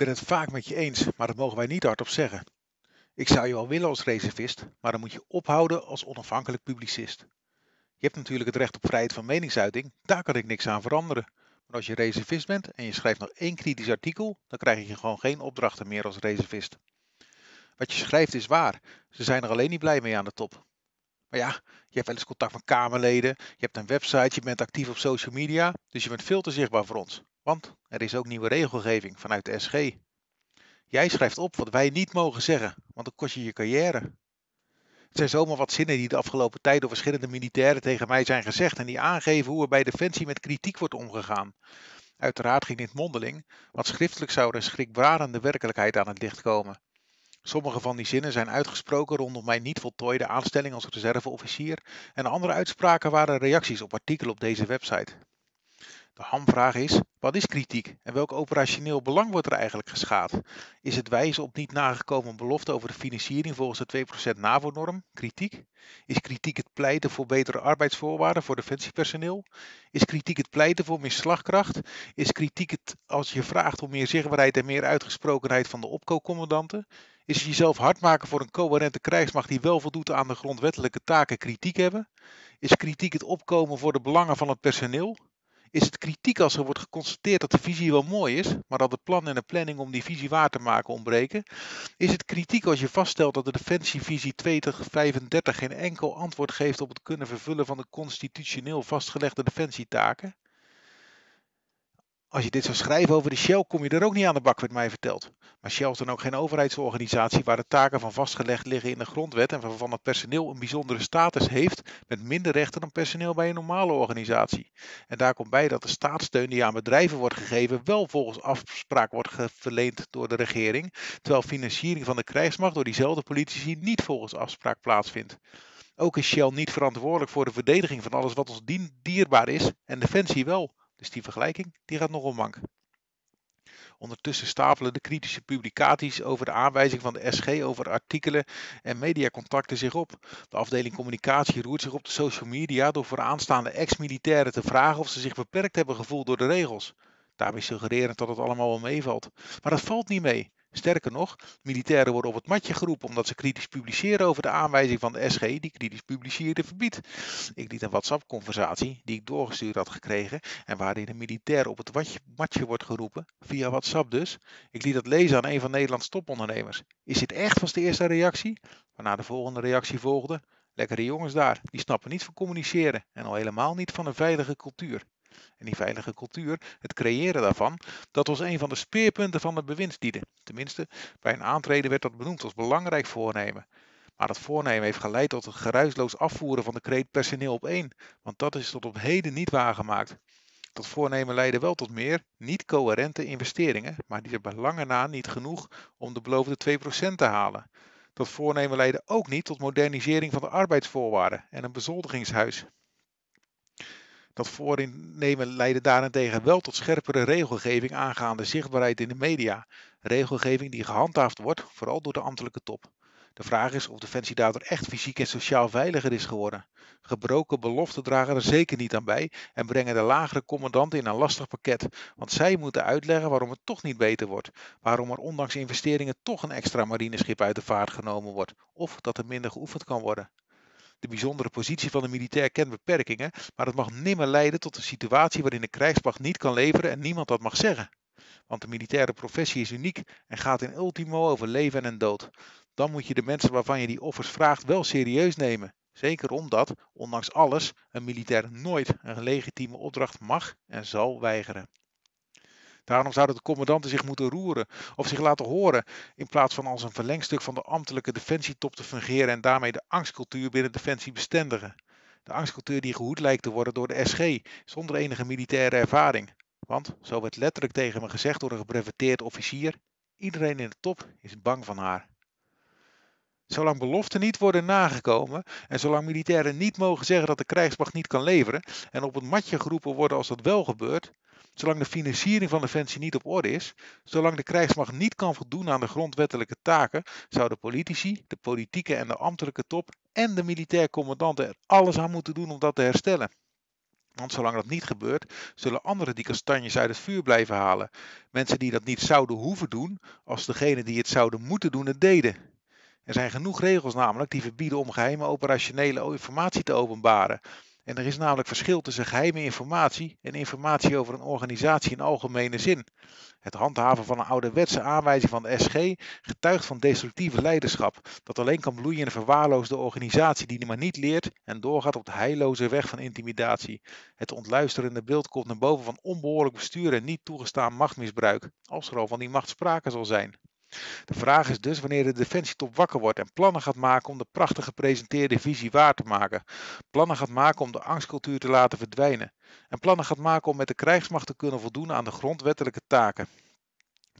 ben het vaak met je eens, maar dat mogen wij niet hardop zeggen. Ik zou je wel willen als reservist, maar dan moet je ophouden als onafhankelijk publicist. Je hebt natuurlijk het recht op vrijheid van meningsuiting, daar kan ik niks aan veranderen. Maar als je reservist bent en je schrijft nog één kritisch artikel, dan krijg je gewoon geen opdrachten meer als reservist. Wat je schrijft is waar, ze zijn er alleen niet blij mee aan de top. Maar ja, je hebt wel eens contact met Kamerleden, je hebt een website, je bent actief op social media, dus je bent veel te zichtbaar voor ons. Want er is ook nieuwe regelgeving vanuit de SG. Jij schrijft op wat wij niet mogen zeggen, want dan kost je je carrière. Het zijn zomaar wat zinnen die de afgelopen tijd door verschillende militairen tegen mij zijn gezegd en die aangeven hoe er bij Defensie met kritiek wordt omgegaan. Uiteraard ging dit mondeling, want schriftelijk zou er een schrikbarende werkelijkheid aan het licht komen. Sommige van die zinnen zijn uitgesproken rondom mijn niet voltooide aanstelling als reserveofficier en andere uitspraken waren reacties op artikelen op deze website. De hamvraag is, wat is kritiek en welk operationeel belang wordt er eigenlijk geschaad? Is het wijzen op niet nagekomen belofte over de financiering volgens de 2% NAVO-norm kritiek? Is kritiek het pleiten voor betere arbeidsvoorwaarden voor defensiepersoneel? Is kritiek het pleiten voor meer slagkracht? Is kritiek het als je vraagt om meer zichtbaarheid en meer uitgesprokenheid van de opkoopcommandanten? Is het jezelf hard maken voor een coherente krijgsmacht die wel voldoet aan de grondwettelijke taken kritiek hebben? Is kritiek het opkomen voor de belangen van het personeel? Is het kritiek als er wordt geconstateerd dat de visie wel mooi is, maar dat het plan en de planning om die visie waar te maken ontbreken? Is het kritiek als je vaststelt dat de Defensievisie 2035 geen enkel antwoord geeft op het kunnen vervullen van de constitutioneel vastgelegde defensietaken? Als je dit zou schrijven over de Shell, kom je er ook niet aan de bak, werd mij verteld. Maar Shell is dan ook geen overheidsorganisatie waar de taken van vastgelegd liggen in de grondwet en waarvan het personeel een bijzondere status heeft met minder rechten dan personeel bij een normale organisatie. En daar komt bij dat de staatssteun die aan bedrijven wordt gegeven wel volgens afspraak wordt verleend door de regering, terwijl financiering van de krijgsmacht door diezelfde politici niet volgens afspraak plaatsvindt. Ook is Shell niet verantwoordelijk voor de verdediging van alles wat ons dierbaar is en Defensie wel. Dus die vergelijking die gaat nogal mank. Ondertussen stapelen de kritische publicaties over de aanwijzing van de SG over artikelen en mediacontacten zich op. De afdeling communicatie roert zich op de social media door voor aanstaande ex-militairen te vragen of ze zich beperkt hebben gevoeld door de regels. Daarbij suggererend dat het allemaal wel meevalt. Maar dat valt niet mee. Sterker nog, militairen worden op het matje geroepen omdat ze kritisch publiceren over de aanwijzing van de SG die kritisch publiceerde verbiedt. Ik liet een WhatsApp-conversatie die ik doorgestuurd had gekregen en waarin een militair op het matje wordt geroepen, via WhatsApp dus. Ik liet dat lezen aan een van Nederlands topondernemers. Is dit echt, was de eerste reactie? Waarna de volgende reactie volgde. Lekkere jongens daar, die snappen niet van communiceren en al helemaal niet van een veilige cultuur. En die veilige cultuur, het creëren daarvan, dat was een van de speerpunten van het bewindslieden. Tenminste, bij een aantreden werd dat benoemd als belangrijk voornemen. Maar dat voornemen heeft geleid tot het geruisloos afvoeren van de kreet personeel op één, want dat is tot op heden niet waargemaakt. Dat voornemen leidde wel tot meer niet coherente investeringen, maar die er bij lange na niet genoeg om de beloofde 2% te halen. Dat voornemen leidde ook niet tot modernisering van de arbeidsvoorwaarden en een bezoldigingshuis. Dat voornemen leidde daarentegen wel tot scherpere regelgeving aangaande zichtbaarheid in de media. Regelgeving die gehandhaafd wordt, vooral door de ambtelijke top. De vraag is of Defensie daardoor echt fysiek en sociaal veiliger is geworden. Gebroken beloften dragen er zeker niet aan bij en brengen de lagere commandanten in een lastig pakket, want zij moeten uitleggen waarom het toch niet beter wordt, waarom er ondanks investeringen toch een extra marineschip uit de vaart genomen wordt, of dat er minder geoefend kan worden. De bijzondere positie van de militair kent beperkingen, maar dat mag nimmer leiden tot een situatie waarin de krijgsmacht niet kan leveren en niemand dat mag zeggen. Want de militaire professie is uniek en gaat in ultimo over leven en dood. Dan moet je de mensen waarvan je die offers vraagt wel serieus nemen. Zeker omdat, ondanks alles, een militair nooit een legitieme opdracht mag en zal weigeren. Daarom zouden de commandanten zich moeten roeren of zich laten horen, in plaats van als een verlengstuk van de ambtelijke defensietop te fungeren en daarmee de angstcultuur binnen defensie bestendigen. De angstcultuur die gehoed lijkt te worden door de SG, zonder enige militaire ervaring. Want, zo werd letterlijk tegen me gezegd door een gebreveteerd officier, iedereen in de top is bang van haar. Zolang beloften niet worden nagekomen en zolang militairen niet mogen zeggen dat de krijgsmacht niet kan leveren en op het matje geroepen worden als dat wel gebeurt, Zolang de financiering van Defensie niet op orde is, zolang de krijgsmacht niet kan voldoen aan de grondwettelijke taken, zouden politici, de politieke en de ambtelijke top en de militair commandanten er alles aan moeten doen om dat te herstellen. Want zolang dat niet gebeurt, zullen anderen die kastanjes uit het vuur blijven halen. Mensen die dat niet zouden hoeven doen, als degene die het zouden moeten doen het deden. Er zijn genoeg regels namelijk die verbieden om geheime operationele informatie te openbaren. En er is namelijk verschil tussen geheime informatie en informatie over een organisatie in algemene zin. Het handhaven van een ouderwetse aanwijzing van de SG getuigt van destructieve leiderschap, dat alleen kan bloeien in een verwaarloosde organisatie die maar niet leert en doorgaat op de heilloze weg van intimidatie. Het ontluisterende beeld komt naar boven van onbehoorlijk bestuur en niet toegestaan machtmisbruik, als er al van die macht sprake zal zijn. De vraag is dus wanneer de Defensietop wakker wordt en plannen gaat maken om de prachtig gepresenteerde visie waar te maken. Plannen gaat maken om de angstcultuur te laten verdwijnen. En plannen gaat maken om met de krijgsmacht te kunnen voldoen aan de grondwettelijke taken.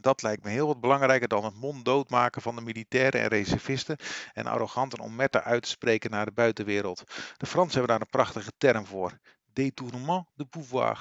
Dat lijkt me heel wat belangrijker dan het monddood maken van de militairen en reservisten en arrogant en onmetter uit te spreken naar de buitenwereld. De Fransen hebben daar een prachtige term voor: détournement de pouvoir.